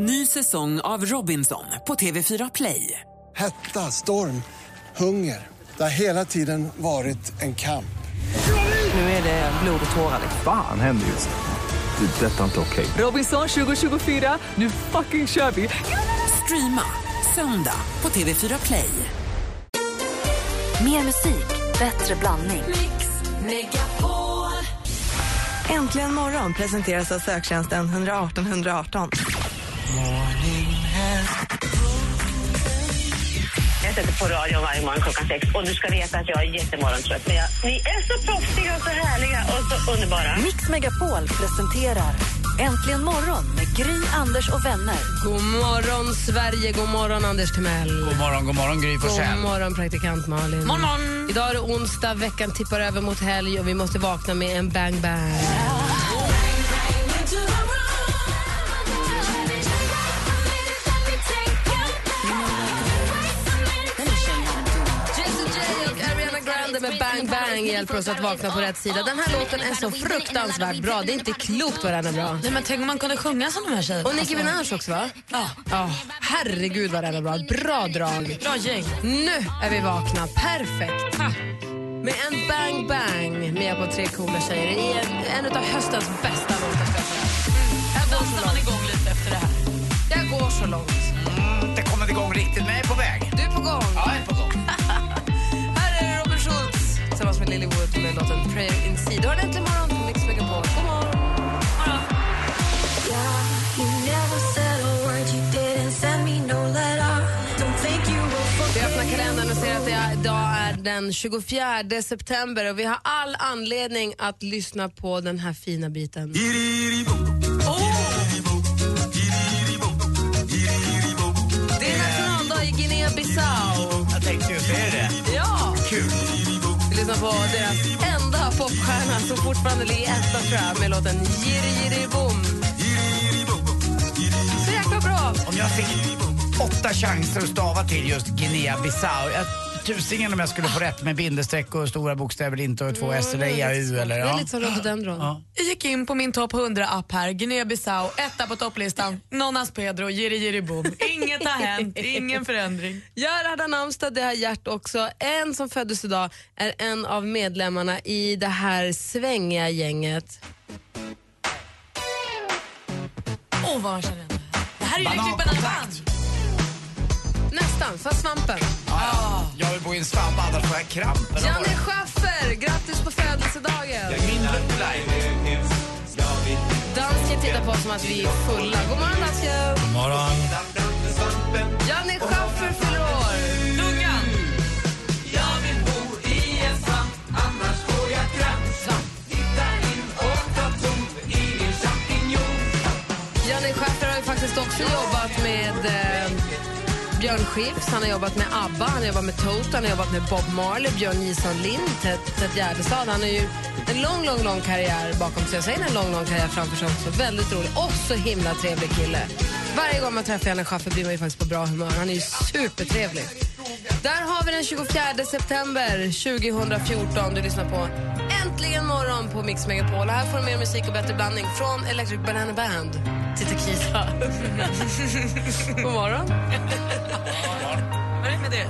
Ny säsong av Robinson på TV4 Play. Hetta, storm, hunger. Det har hela tiden varit en kamp. Nu är det blod och tårar. Fan händer just nu. Det. är Detta är inte okej. Robinson 2024, nu fucking kör vi! Streama söndag på TV4 Play. Mer musik, bättre blandning. Äntligen morgon presenteras av söktjänsten 118 118. Jag sätter på radio varje morgon klockan sex och du ska veta att jag är jättemorgontrött. Men jag, ni är så proffsiga och så härliga och så underbara. Mix Megapol presenterar Äntligen morgon med Gry, Anders och vänner. God morgon, Sverige. God morgon, Anders Timell. God morgon, god morgon Gry God Forssell. morgon, praktikant Malin. Morgon, morgon. Idag är det onsdag, veckan tippar över mot helg och vi måste vakna med en bang-bang. Bang hjälper oss att vakna på rätt sida. Den här låten är så fruktansvärt bra. Det är inte klokt vad den är bra. Nej, men tänk om man kunde sjunga som de här tjejerna. Och Nicki Minaj också va? Ja. Ja, herregud vad den är bra. Bra drag. Bra gäng. Nu är vi vakna. Perfekt. Med en bang bang med på tre coola tjejer. Är en, en av höstens bästa låtar. säga. Här dansar man igång lite efter det här. Jag går så långt. Det kommer igång riktigt, men jag är på väg. Du är på gång. Ja, den 24 september och vi har all anledning att lyssna på den här fina biten. Det är nationaldag i Guinea-Bissau. Jag tänkte just, är det det? Ja! Kul. Vi lyssnar på deras enda popstjärna som fortfarande ligger etta tror jag, med låten Jiri Jiri Bom. Så jäkla bra! Om jag fick åtta chanser att stava till just Guinea-Bissau, jag, tusingen om jag skulle få rätt med bindestreck och stora bokstäver inte och två S eller EAU eller Det är ja. lite som rhododendron. Ja. Jag gick in på min topp 100-app här, Guinea-Bissau, etta på topplistan, Nonnas Pedro, Jiri Jiri Boom. Inget har hänt, ingen förändring. Gerhard har namnsdag, det har Gert också. En som föddes idag är en av medlemmarna i det här svängiga gänget. Åh, oh, vad man känner igen det här. Det här är ju Banan- bananband. Nästan, fast svampen. Ja, jag vill bo i en svamp, annars får jag kramp. eller vad Janne Schaffer, grattis på födelsedagen! Dansken tittar på oss som att vi är fulla. God morgon, dansken! God morgon. Janne Schaffer fyller år. Björn Skifs, han har jobbat med ABBA, han har jobbat med Toto, han har jobbat med Bob Marley, Björn Nilsson Lind, Ted, Gärdestad. Han har ju en lång, lång, lång karriär bakom sig. Jag säger en lång, lång karriär framför sig också. Väldigt rolig och så himla trevlig kille. Varje gång man träffar Janne Schaffer blir man ju faktiskt på bra humör. Han är ju supertrevlig. Där har vi den 24 september 2014. Du lyssnar på Äntligen morgon på Mix Megapol. Här får du mer musik och bättre blandning från Electric Banana Band till Tequila. God morgon. Vad är det med det?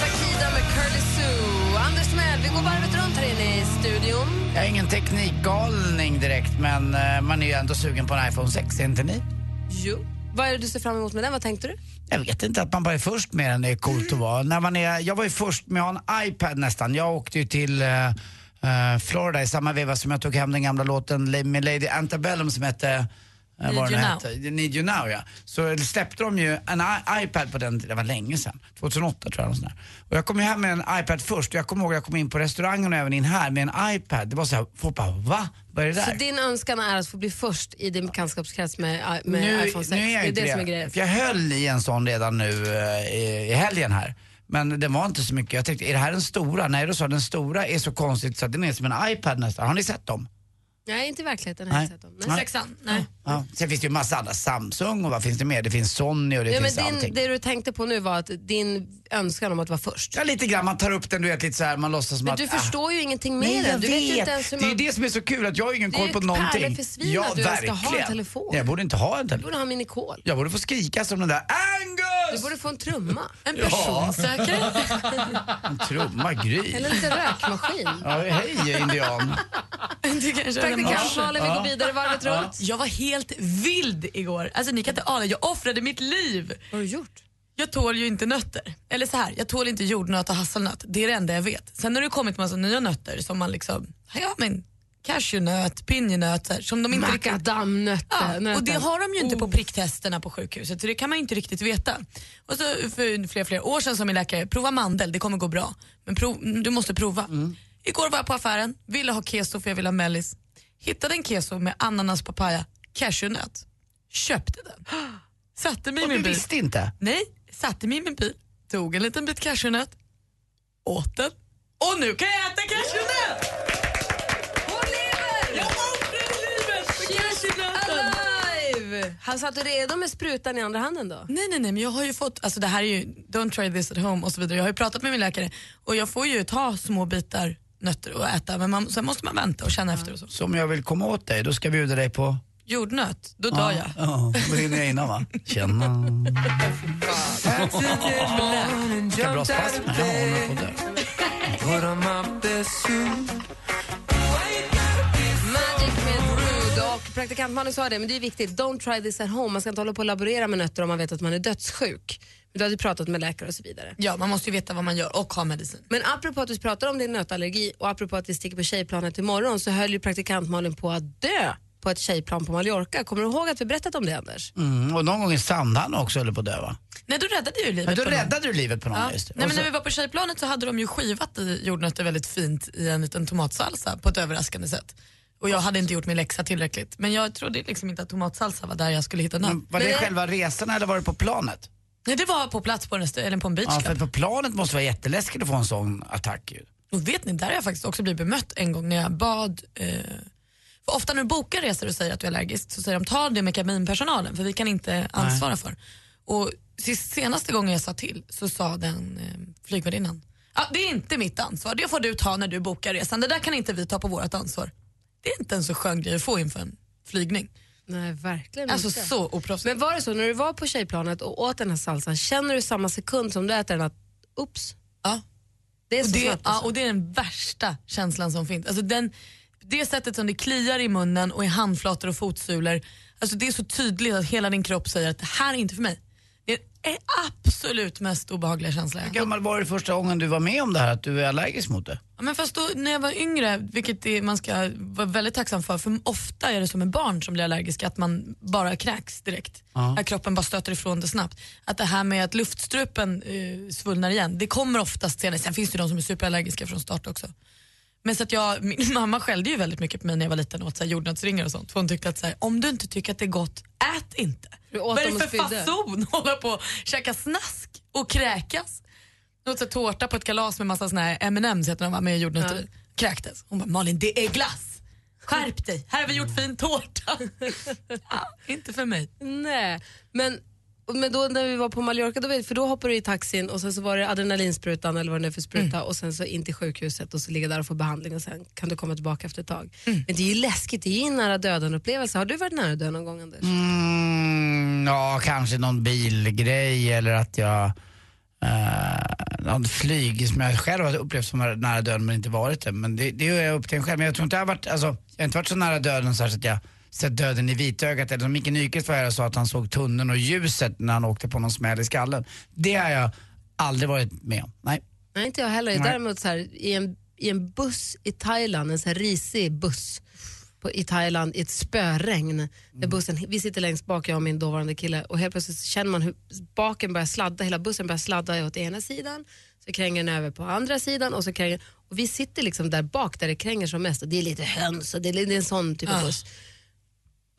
Takida med Curly Sue. Anders Timell, vi går varvet runt här inne i studion. Jag är ingen teknikgalning direkt, men eh, man är ju ändå sugen på en iPhone 6, är inte ni? Jo. Vad är det du ser fram emot med den? Vad tänkte du? Jag vet inte, att man bara är först med den är coolt att vara. När man är, jag var ju först med att ha en iPad nästan. Jag åkte ju till eh, eh, Florida i samma veva som jag tog hem den gamla låten med Lady Antebellum som hette eh, Need vad den You hette. Need You Now ja. Så släppte de ju en I- iPad på den det var länge sedan. 2008 tror jag. Sådär. och jag kom ju hem med en iPad först och jag kommer ihåg att jag kom in på restaurangen och även in här med en iPad. Det var så här, folk bara va? Vad är det där? Så din önskan är att få bli först i din bekantskapskrets med, med nu, iPhone 6? nu är jag det är det, det. som är grejen. För jag höll i en sån redan nu eh, i, i helgen här. Men den var inte så mycket. Jag tänkte, är det här den stora? Nej, då sa den stora är så konstigt så att den är som en iPad nästan. Har ni sett dem? Nej, inte i verkligheten har jag inte sett dem. Nej. Nej. Sexan? Nej. Ja. Sen finns det ju massa andra, Samsung och vad finns det mer? Det finns Sony och det Ja, men finns allting. din, det du tänkte på nu var att din önskan om att vara först. Ja, lite grann. Man tar upp den, du vet, lite så här, man låtsas som Men att... du ah. förstår ju ingenting med Nej, den. Du vet. vet inte ens hur Det är man... det som är så kul, att jag har ingen Det är koll ju på ett någonting. att du ens ska ha en telefon. Jag borde inte ha en Du telefon. borde ha minikol. Jag borde få skrika som den där Angus! Du borde få en trumma. En Ja. personsökare? En trumma, Gry. Eller en liten rökmaskin. Ja, hej indian. Det kanske är en Praktikant Malin, vi Ja. går vidare varvet runt. Jag var helt vild igår. Alltså ni kan inte ana, jag offrade mitt liv. Vad har du gjort? Jag tål ju inte nötter. Eller så här, jag tål inte jordnöt och hasselnöt. Det är det enda jag vet. Sen har det kommit massa nya nötter som man liksom, ja men cashewnöt, pinjenöt så här, som de inte. Macadamnötter. Ja, och det har de ju inte på pricktesterna på sjukhuset så det kan man inte riktigt veta. Och så för flera, flera år sedan som min läkare, prova mandel, det kommer gå bra. Men prov, du måste prova. Igår var jag på affären, ville ha keso för jag ville ha mellis. Hittade en keso med ananas, papaya, cashewnöt. Köpte den. Satte mig i Och min du bil. visste inte? Nej, satte mig i min bil, tog en liten bit cashewnöt, åt den och nu kan jag äta cashewnöt! Hon lever! Jag offrar livet för cashewnöten! Alive! Han satt du redo med sprutan i andra handen då? Nej, nej, nej, men jag har ju fått, alltså det här är ju, don't try this at home och så vidare. Jag har ju pratat med min läkare och jag får ju ta små bitar nötter och äta men man, sen måste man vänta och känna efter och så. Så om jag vill komma åt dig, då ska jag bjuda dig på... Jordnöt, då dör jag. Ja, då rinner jag innan va? Tjena. Vilka bra spasmer. Ja, hon är på. Magic med Rude och praktikant Malin sa det, men det är viktigt. Don't try this at home. Man ska inte hålla på och laborera med nötter om man vet att man är dödssjuk. Men Du hade pratat med läkare och så vidare. Ja, man måste ju veta vad man gör och ha medicin. Men apropå att du pratar om din nötallergi och apropå att vi sticker på tjejplanet imorgon så höll ju praktikant Malin på att dö på ett tjejplan på Mallorca. Kommer du ihåg att vi berättat om det Anders? Mm, och någon gång i Sandhamn också höll på att dö va? Nej, då räddade ju livet Men då på någon. räddade du livet på någon. Ja. Just. Nej, men när vi var på tjejplanet så hade de ju skivat i jordnötter väldigt fint i en liten tomatsalsa på ett överraskande sätt. Och jag hade inte gjort min läxa tillräckligt. Men jag trodde liksom inte att tomatsalsa var där jag skulle hitta. Men var det själva resan eller var det på planet? Nej, det var på plats på en, eller på en beach Ja, för på planet måste det vara jätteläskigt att få en sån attack ju. Och vet ni, där har jag faktiskt också blivit bemött en gång när jag bad eh, för ofta när du bokar resor och säger att du är allergisk så säger de ta det med kabinpersonalen för vi kan inte ansvara för. Och sist- senaste gången jag sa till så sa den eh, flygvärdinnan ja, det är inte mitt ansvar, det får du ta när du bokar resan. Det där kan inte vi ta på vårt ansvar. Det är inte en så skön grej att få inför en flygning. Nej, verkligen Alltså inte. så oproffsigt. Men var det så när du var på tjejplanet och åt den här salsan, känner du samma sekund som du äter den att oops? Ja. Det är och så det, snabbt ja, alltså. och det är den värsta känslan som finns. Alltså den, det sättet som det kliar i munnen och i handflator och fotsulor, alltså det är så tydligt att hela din kropp säger att det här är inte för mig. Det är absolut mest obehagliga känslan. Hur gammal var det första gången du var med om det här, att du är allergisk mot det? Ja, men fast då, när jag var yngre, vilket är, man ska vara väldigt tacksam för, för ofta är det som en barn som blir allergisk, att man bara kräks direkt. Ja. Att kroppen bara stöter ifrån det snabbt. Att det här med att luftstrupen eh, svullnar igen, det kommer oftast senare. Sen finns det de som är superallergiska från start också. Men så att jag, min mamma skällde ju väldigt mycket på mig när jag var liten och åt så här jordnötsringar och sånt. Hon tyckte att så här, om du inte tycker att det är gott, ät inte. Vad är det för fason att hålla på och käka snask och kräkas? Jag åt så tårta på ett kalas med massa såna här M&M's heter de med jordnötter i. Kräktes. Hon bara, Malin det är glass. Skärp dig, här har vi gjort fin tårta. ja, inte för mig. Nej, men, men då när vi var på Mallorca, då, vet- för då hoppade du i taxin och sen så var det adrenalinsprutan eller vad det nu är för spruta och sen så in till sjukhuset och så ligga där och få behandling och sen kan du komma tillbaka efter ett tag. Men det är ju läskigt, det är ju en nära döden upplevelse. Har du varit nära döden någon gång Anders? Mm, ja, kanske någon bilgrej eller att jag... Uh, någon flyg som jag själv har upplevt som nära döden men inte varit det. Men det, det är jag upp till en själv. Men jag tror inte jag har varit, alltså, jag har inte varit så nära döden så att jag sett döden i vitögat. Eller som Micke Nyqvist var här och sa att han såg tunneln och ljuset när han åkte på någon smäll i skallen. Det har jag aldrig varit med om. Nej. Nej, inte jag heller. Nej. Däremot så här, i, en, i en buss i Thailand, en så här risig buss på, i Thailand i ett spöregn. Där bussen, vi sitter längst bak, jag och min dåvarande kille och helt plötsligt känner man hur baken börjar sladda, hela bussen börjar sladda åt ena sidan, så kränger den över på andra sidan och så kränger, och vi sitter liksom där bak där det kränger som mest och det är lite höns och det är, det är en sån typ av Ah. buss.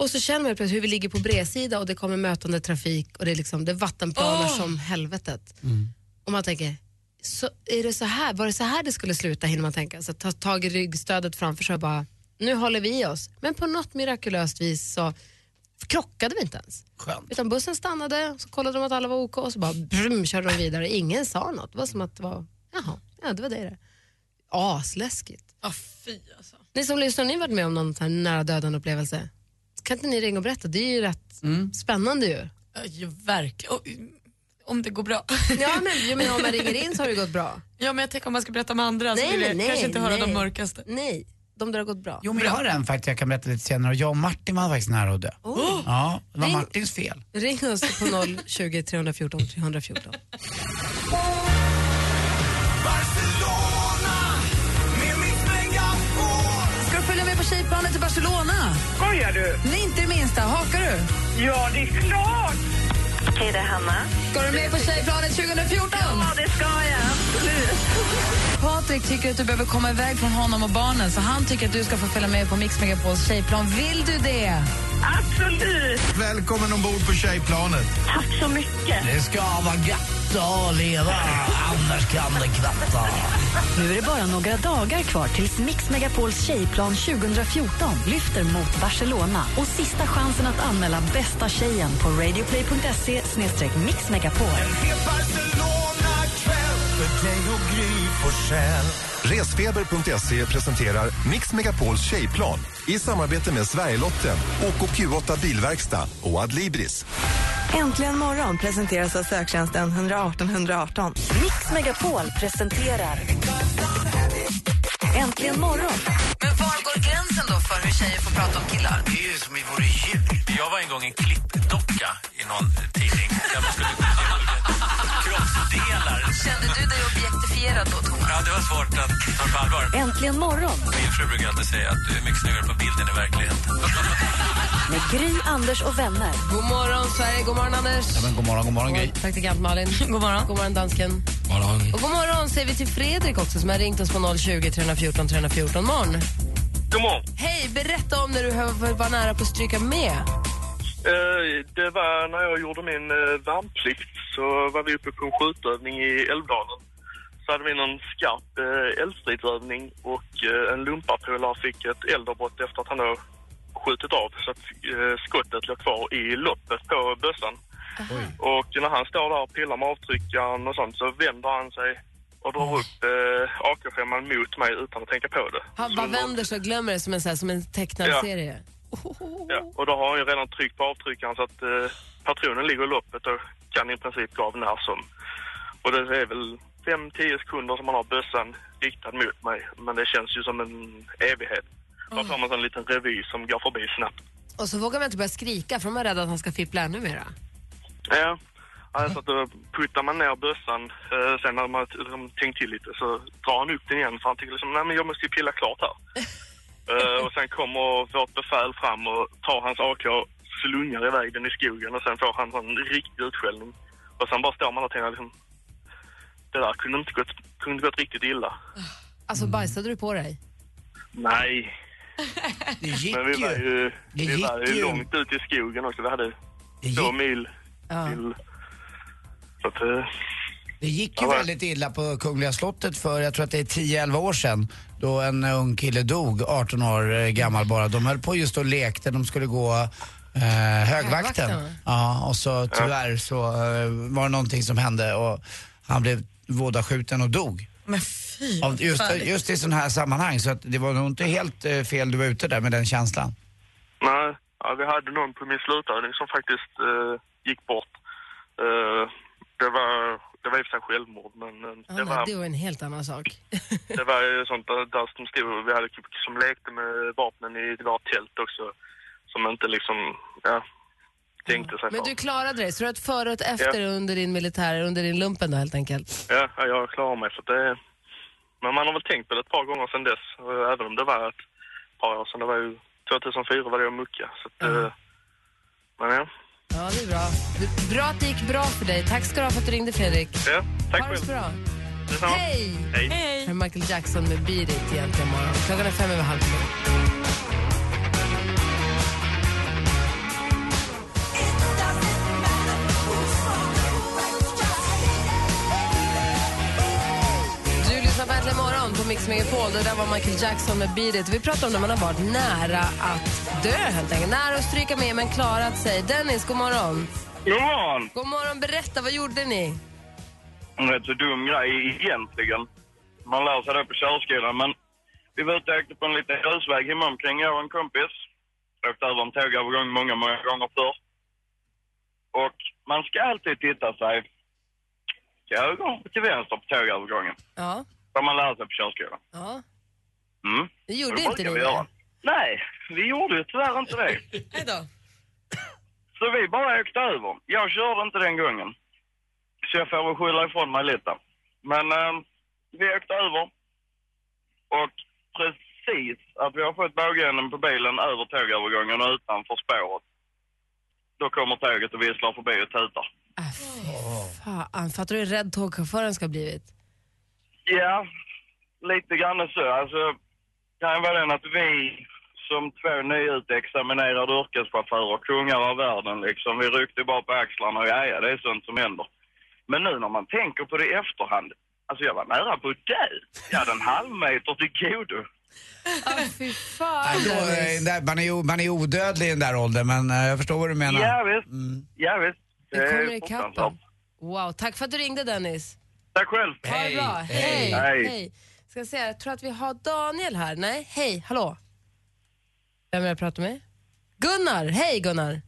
Och så känner man plötsligt hur vi ligger på bredsida och det kommer mötande trafik och det är, liksom, det är vattenplaner Åh. som helvetet. Och man tänker, så, är det så här, var det så här det skulle sluta hinner man tänka. Så ta tag i ryggstödet framför sig och bara, nu håller vi i oss. Men på något mirakulöst vis så krockade vi inte ens. Skönt. Utan bussen stannade, så kollade de att alla var OK och så bara brum, körde de vidare. Ingen sa något. Det var som att det var, jaha, ja det var det det. Asläskigt. Ah, fy alltså. Ni som lyssnar, har ni varit med om någon nära döden upplevelse? Kan inte ni ringa och berätta? Det är ju rätt spännande ju. Ja, verkligen. Och, Om det går bra. Ja men, jag menar, om man ringer in så har det gått bra. Ja, men jag tänker om man ska berätta med andra så Nej, vill jag nej, kanske inte höra nej. de mörkaste. Nej, de där har gått bra. Jo men jag har en faktiskt jag kan berätta lite senare jag och Martin var faktiskt nära att dö. Ja, det var Ring- Martins fel. Ring oss på 020 314 314. Tjejplanet till Barcelona? Skojar du? Nej, inte det minsta. Hakar du? Ja, det är klart! Hej, det är Hanna. Ska du med på tjejplanet 2014? Ja, det ska jag. Absolut. Patrik tycker att du behöver komma iväg från honom och barnen så han tycker att du ska få följa med på Mix Megapols tjejplan. Vill du det? Absolut. Välkommen ombord på tjejplanet. Tack så mycket. Det ska vara gött att leva, annars kan det kvatta. Nu är det bara några dagar kvar tills Mix Megapols tjejplan 2014 lyfter mot Barcelona och sista chansen att anmäla bästa tjejen på radioplay.se mixmegapol. Resfeber.se presenterar Mix Megapols tjejplan i samarbete med Sverigelotten, OKQ8 Bilverkstad och Adlibris. Äntligen morgon presenteras av söktjänsten 118 118. Mix Megapol presenterar Äntligen morgon. Men var går gränsen då för hur tjejer får prata om killar? Det är ju som i vore djur. Jag var en gång en klippdocka i någon tidning där man skulle kroppsdelar. Kände du dig? Ja, det var svårt att ta på allvar. Äntligen morgon Min fru brukar alltid säga att du är mycket snyggare på bilden i verkligheten. med Gry, Anders och vänner. God morgon Sverige, god morgon Anders. Ja, men god morgon, god morgon Gry. Praktikant Malin. god morgon. God morgon dansken. Och god morgon säger vi till Fredrik också som har ringt oss på 020 314 314. Morgon. God morgon. Hej, berätta om när du var nära på att stryka med. Eh, det var när jag gjorde min eh, värnplikt så var vi uppe på en skjutövning i Älvdalen. Så hade vi någon skarp eh, eldstridsövning och eh, en lumparpolare fick ett eldavbrott efter att han då skjutit av så att eh, skottet låg kvar i loppet på bössan. Och när han står där och pillar med avtryckaren och sånt så vänder han sig och drar upp eh, AK5 mot mig utan att tänka på det. Han bara vänder sig och glömmer det som en, så här, som en tecknad Ja. serie. Ja, och då har han ju redan tryckt på avtryckaren så att eh, patronen ligger i loppet och kan i princip gå av när som. Och det är väl 5-10 sekunder som man har bössan riktad mot mig. Men det känns ju som en evighet. Då får man en liten revy som går förbi snabbt. Och så vågar man inte börja skrika för de är rädda att han ska fippla ännu mera. Ja, alltså då puttar man ner bössan. Eh, sen när man tänkt till lite så drar han upp den igen för han tycker liksom, nej men jag måste ju pilla klart här. Eh, och sen kommer vårt befäl fram och tar hans AK och slungar iväg den i skogen och sen får han en riktig utskällning. Och sen bara står man där och tänker liksom, det där kunde inte gått, kunde gått riktigt illa. Alltså bajsade du på dig? Nej, Det gick men vi var ju. ju, Det vi var ju ju. långt ut i skogen också. Vi hade Det två mil Ja. till... Så att, eh, det gick ju Ja, väldigt illa på Kungliga slottet för, jag tror att det är 10-11 år sedan, då en ung kille dog, 18 år eh, gammal bara. De höll på just och lekte, de skulle gå eh, högvakten. Högvakten, Ja, och så tyvärr så eh, var det någonting som hände och han blev vådaskjuten och dog. Men fy, Av just, just i sådana här sammanhang, så att det var nog inte helt eh, fel du var ute där med den känslan. Nej, ja, vi hade någon på min slutövning som faktiskt eh, gick bort. Eh, det var det var i och för sig självmord, men eh, Ja, det, nej, var, det var en helt annan sak. det var ju sånt där, där som stod, vi hade typ som lekte med vapnen i vårt tält också. Som inte liksom, ja, tänkte sig Men du klarade dig, så du har ett före och ett efter under din militär, under din lumpen då helt enkelt? Ja, ja, jag klarar mig för att det Men man har väl tänkt på det ett par gånger sedan dess, även om det var ett par år sedan. Det var ju 2004 var det jag mucka. Så att, eh, Men ja. Ja, det är bra. Bra att det gick bra för dig. Tack ska du ha för att du ringde Fredrik. ja tack ha det så själv. bra. Hej! Hej. Är Michael Jackson med Beat It egentligen imorgon. Klockan är fem över halv sju. Mix Megapol. Det där var Michael Jackson med Beat It. Vi pratar om när man har varit nära att dö, helt enkelt. Nära att stryka med, men klarat sig. Dennis, god morgon. God morgon! God morgon. Berätta, vad gjorde ni? En rätt så dum grej egentligen. Man lär sig det på körskolan, men vi var ute och åkte på en liten grusväg hemma omkring, jag och en kompis. Åkte över en tågövergång många, många gånger förr. Och man ska alltid titta sig till höger och till vänster på tågövergången. Ja. Vad man lär sig på körskolan. ja. Mm. Det gjorde Och inte ni, vi göra. Nej, vi gjorde ju tyvärr inte det. Hej då. Så vi bara åkte över. Jag körde inte den gången. Så jag får väl skylla ifrån mig lite. Men eh, vi åkte över. Och precis att vi har fått bågänden på bilen över tågövergången och utanför spåret. Då kommer tåget och visslar förbi och tutar. Fan, fattar du hur rädd tågchauffören ska ha blivit? Ja, lite grann så. Alltså, kan vara den att vi som två nyutexaminerade yrkeschaufförer, kungar av världen liksom, vi ryckte bara på axlarna och ja, det är sånt som händer. Men nu när man tänker på det i efterhand, alltså jag var nära på att dö. Jag hade en halv meter till godo. Ah, fy fan, man, är, ju- man är odödlig i den där åldern, men eh, jag förstår vad du menar. Ja, visst. Ja, visst. Det är kommer ikapp. Wow, tack för att du ringde Dennis. Tack själv. Ha det bra. Hej. Hej. Hej. Ska jag säga, jag tror att vi har Daniel här. Nej, hej, hallå. Vem vill jag prata med? Gunnar, hej Gunnar.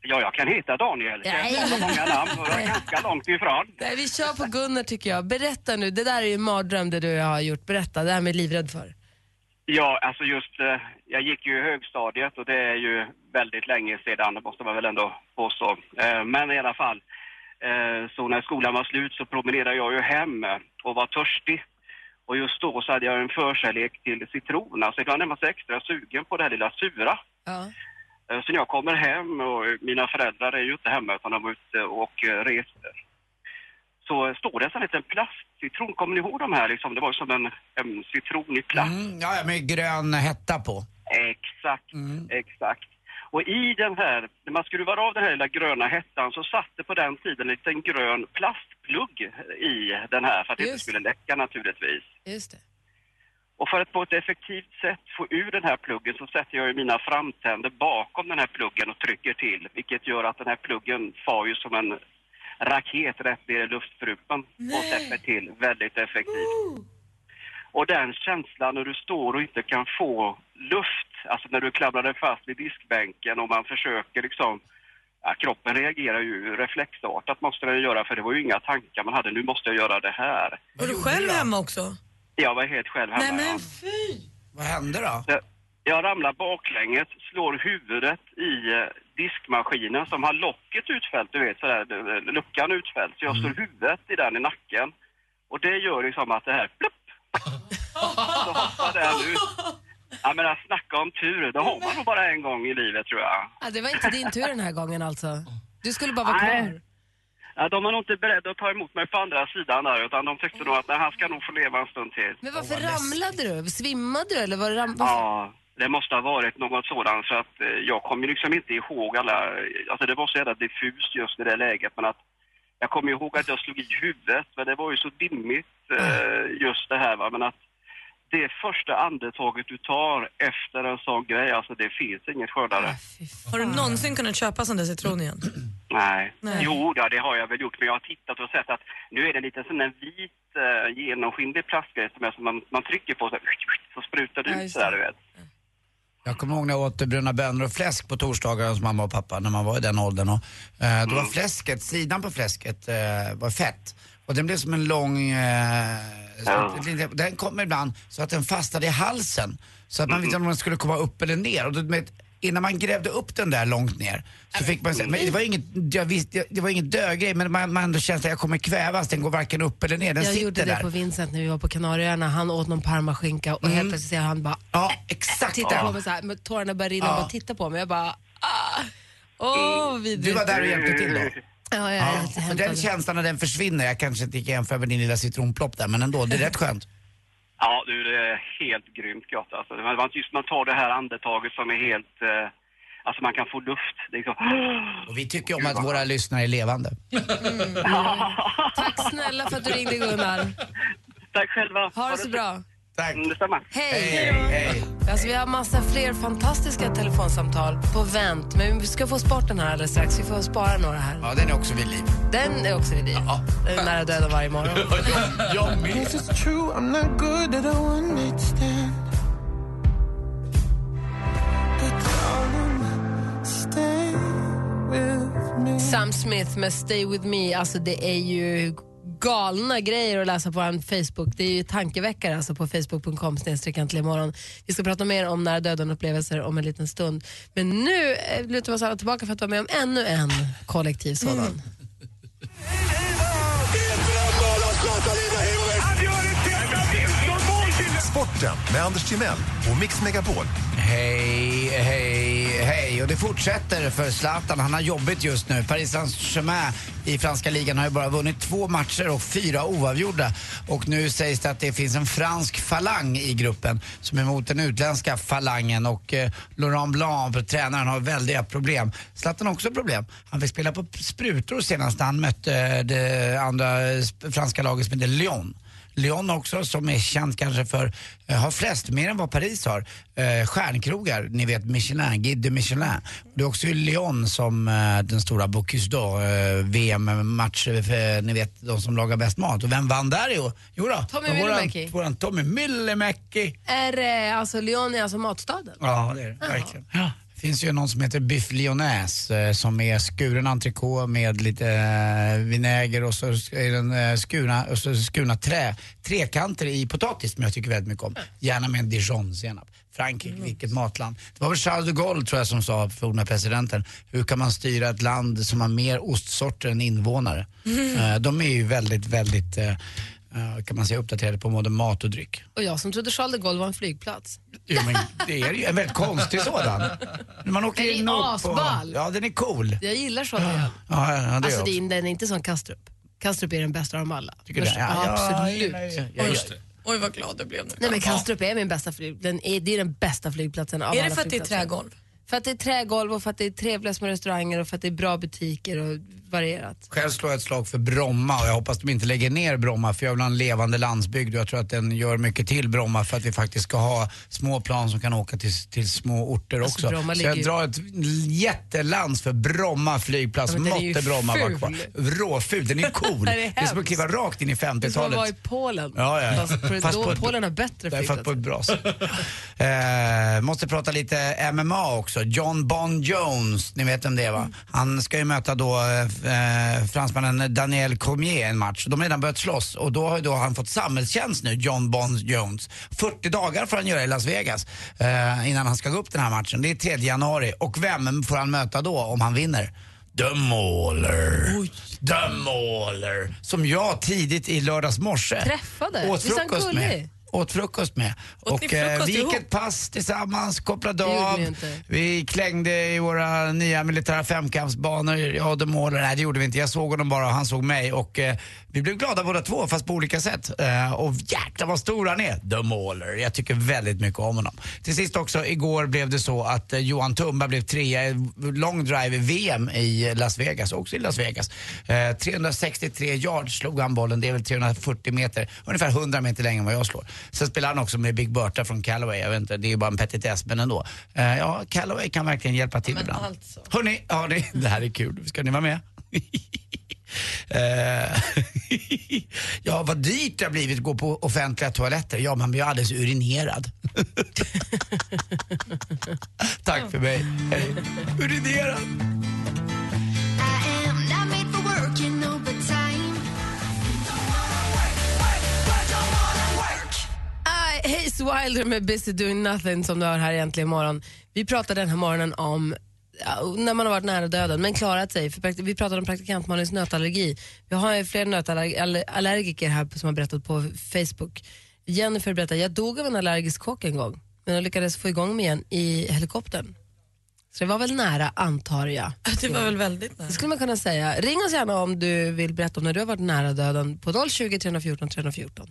Ja, jag kan hitta Daniel. Jag Nej. har många namn och jag är ganska långt ifrån. Nej, vi kör på Gunnar tycker jag. Berätta nu, det där är ju en mardröm det du har gjort. Berätta, det här med livrädd för. Ja, alltså just, eh, jag gick ju i högstadiet och det är ju väldigt länge sedan, det måste man väl ändå påstå. Eh, Men i alla fall, så när skolan var slut så promenerade jag ju hem eh, och var törstig. Och just då så hade jag en förkärlek till citron, alltså ibland är man så extra sugen på det här lilla sura. Ja. Eh, Så när jag kommer hem och mina föräldrar är ju inte hemma utan de var ute och eh, reste. Så står det en liten plastcitron, kommer ni ihåg de här liksom? Det var som en, en citron i plast. Mm, ja, med grön hetta på. Exakt, exakt. Och i den här, när man skruvar av den här lilla gröna hettan så satt det på den tiden en liten grön plastplugg i den här för att det inte Just. skulle läcka naturligtvis. Just det. Och för att på ett effektivt sätt få ur den här pluggen så sätter jag mina framtänder bakom den här pluggen och trycker till. Vilket gör att den här pluggen far ju som en raket rätt ner i luftstrupen och täpper till väldigt effektivt. Och den känslan när du står och inte kan få luft, alltså när du klamrar dig fast vid diskbänken och man försöker liksom Ja, kroppen reagerar ju reflexartat måste den göra för det var ju inga tankar man hade, nu måste jag göra det här. Var du själv hemma också? Jag var helt själv hemma. Nej men fy! Vad hände då? Jag- Jag ramlar baklänges, slår huvudet i eh, diskmaskinen som har locket utfällt, du vet sådär, eh, luckan utfällt. Så jag slår huvudet i den i nacken. Och det gör liksom att det här plupp, så hoppar den ut. Jag menar, snacka om tur. Det har man nog bara en gång i livet tror jag. Ah, det var inte din tur den här gången alltså. Du skulle bara vara Nej. kvar. Ja, de var nog inte beredda att ta emot mig på andra sidan där, utan de tyckte nog att nej, han ska nog få leva en stund till. Men varför ramlade du? Svimmade du eller var det ram... Ja, det måste ha varit något sådant för att eh, jag kommer ju liksom inte ihåg alla, alltså det var så jävla diffust just i det läget men att jag kommer ihåg att jag slog i huvudet men det var ju så dimmigt eh, just det här va men att det första andetaget du tar efter en sån grej, alltså det finns inget skönare. Har du någonsin kunnat köpa sån där citron igen? Nej. Nej. Jo, ja, det har jag väl gjort, men jag har tittat och sett att nu är det lite sån där vit eh, genomskinlig plastgrej som, är som man, man trycker på så, så sprutar det Ja, ut sådär det. du vet. Jag kommer ihåg när jag åt bruna bönor och fläsk på torsdagar hos mamma och pappa när man var i den åldern. Och, eh, då var Mm. fläsket, sidan på fläsket eh, var fett. Och den blev som en lång... Eh, Ja. så- Den kom ibland så att den fastnade i halsen. Så att man visste om den skulle komma upp eller ner. Och då, med, innan man grävde upp den där långt ner så fick man säga, men det var inget, jag visste, det var ingen dödgrej men man, man ändå kände att jag kommer kvävas, den går varken upp eller ner, den jag sitter gjorde det där. på Vincent när vi var på Kanarieöarna. Han åt någon parmaskinka och helt plötsligt ser han bara Ja, exakt. tittar Ja. på mig så här, med tårarna börjar rinna och Ja. bara tittar på mig. Jag bara ah. Åh, vad vidrigt. Du var där och hjälpte till då? Ja, jag Ja, ja, och den känslan när den försvinner, jag kanske inte kan jämföra med din lilla citronplopp där men ändå, det är rätt skönt. Ja, du, det är helt grymt gott alltså. Det var just man tar det här andetaget som är helt, eh, alltså man kan få luft. Liksom, Och vi tycker om att våra lyssnare är levande. Tack snälla för att du ringde Gunnar. Tack själva. Ha det så bra. Tack. Detsamma. Hej! Hej. Alltså, vi har massa fler fantastiska telefonsamtal på vänt. Men vi ska få sporten här alldeles strax. Vi får spara några här. Ja, den är också vid liv. Den är också vid liv. Den är nära döden varje morgon. Jag med. This is true, I'm not good at a one night stand. Sam Smith med Stay With Me. Alltså det är ju galna grejer att läsa på en Facebook. Det är ju tankeväckare alltså på facebook.com imorgon. Vi ska prata mer om nära döden-upplevelser om en liten stund. Men nu eh, lutar vi oss alla tillbaka för att vara med om ännu en kollektiv sådan. Sporten med Anders Timell och Mix Megapol. Hej, hej, hej. Och det fortsätter för Zlatan. Han har jobbigt just nu. Paris Saint-Germain i franska ligan har ju bara vunnit två matcher och fyra oavgjorda. Och nu sägs det att det finns en fransk falang i gruppen som är emot den utländska falangen. Och eh, Laurent Blanc, tränaren, har väldiga problem. Zlatan har också problem. Han fick spela på sprutor senast när han mötte eh, det andra franska laget som heter Lyon. Lyon också som är känt kanske för, eh, har flest, mer än vad Paris har, eh, stjärnkrogar. Ni vet Michelin, Guide de Michelin. Det är också i Lyon som eh, den stora Bocuse d'Or, eh, VM-matcher, för, ni vet de som lagar bäst mat. Och vem vann där? Jo, jo då, Tommy våran- Myllymäki. Våran Tommy Myllymäki. Är det, alltså Lyon är alltså matstaden? Ja, det är det. Verkligen. Ja. Det finns ju någon som heter Biff Lyonnaise eh, som är skuren entrecote med lite eh, vinäger och så är den eh, skurna, och så skurna trä, trekanter i potatis som jag tycker väldigt mycket om. Gärna med en dijonsenap. Frankrike, vilket matland. Det var väl Charles de Gaulle tror jag som sa, forna presidenten, hur kan man styra ett land som har mer ostsorter än invånare? Eh, De är ju väldigt, väldigt kan man säga uppdaterade på både mat och dryck. Och jag som trodde Charles de Gaulle var en flygplats. Jo, men det är ju en väldigt konstig sådan. Man åker Den är asball. Ja, den är cool. Jag gillar Charles de Gaulle. Ja, ja, det Alltså det är, den är inte som Kastrup. Kastrup är den bästa av dem alla. Tycker du det? Ja, ja, absolut. ja, ja, ja, ja. Oj vad glad jag blev nu. Nej men Kastrup är min bästa flyg. Den är, det är den bästa flygplatsen av Är det alla för att det är trägolv? För att det är trägolv och för att det är trevliga små restauranger och för att det är bra butiker och varierat. Själv slår jag ett slag för Bromma och jag hoppas de inte lägger ner Bromma för jag vill ha en levande landsbygd och jag tror att den gör mycket till Bromma för att vi faktiskt ska ha små plan som kan åka till, till små orter Alltså, också. Bromma Så jag drar ett jättelans för Bromma flygplats. Ja, Måtte Bromma vara kvar. Råful, den är cool. Det är det är som att kliva rakt in i Det är som att 50-talet. vara i Polen. Ja, ja. Fast, på, Fast då, på ett- Polen har bättre Därför att på flygplatser. ett bra sätt. Eh, måste prata lite MMA också. John Bon Jones, ni vet vem det är va? Han ska ju möta då eh, fransmannen Daniel Cormier i en match. De har redan börjat slåss och då har då han fått samhällstjänst nu, John Bon Jones. 40 dagar får han göra i Las Vegas eh, innan han ska gå upp den här matchen. Det är 3 januari. Och vem får han möta då om han vinner? The Mauler. The Mauler. Som jag tidigt i lördags morse Träffade? åt frukost med. Åt frukost med. Åt och eh, frukost vi gick ihop? ett pass tillsammans, kopplade av. Vi klängde i våra nya militära femkampsbanor, jag och de målen. Nej det gjorde vi inte, jag såg honom bara och han såg mig. Och eh, vi blev glada båda två fast på olika sätt. Eh, och jäklar vad stor han är, The Mauler. Jag tycker väldigt mycket om honom. Till sist också, igår blev det så att eh, Johan Tumba blev trea i long drive VM i Las Vegas, också i Las Vegas. Eh, 363 yards slog han bollen, det är väl 340 meter, ungefär 100 meter längre än vad jag slår. Sen spelar han också med Big Bertha från Callaway, jag vet inte, det är ju bara en petitess men ändå. Eh, ja, Callaway kan verkligen hjälpa till ibland. alltså. Hörni, ja, det, här är kul, ska ni vara med? Eh, ja, vad dyrt det har blivit att gå på offentliga toaletter. Ja, man blir alldeles urinerad. Tack för mig. Hej. Urinerad. Haze Wilder med Busy Doing Nothing som du har här egentligen imorgon. Vi pratade den här morgonen om ja, när man har varit nära döden men klarat sig. För vi pratade om praktikant Malins nötallergi. Vi har ju fler nötallergiker här som har berättat på Facebook. Jennifer berättar, jag dog av en allergisk chock en gång men jag lyckades få igång mig igen i helikoptern. Så det var väl nära antar jag. Det var väl väldigt nära. Det skulle man kunna säga. Ring oss gärna om du vill berätta om när du har varit nära döden på 020 314 314.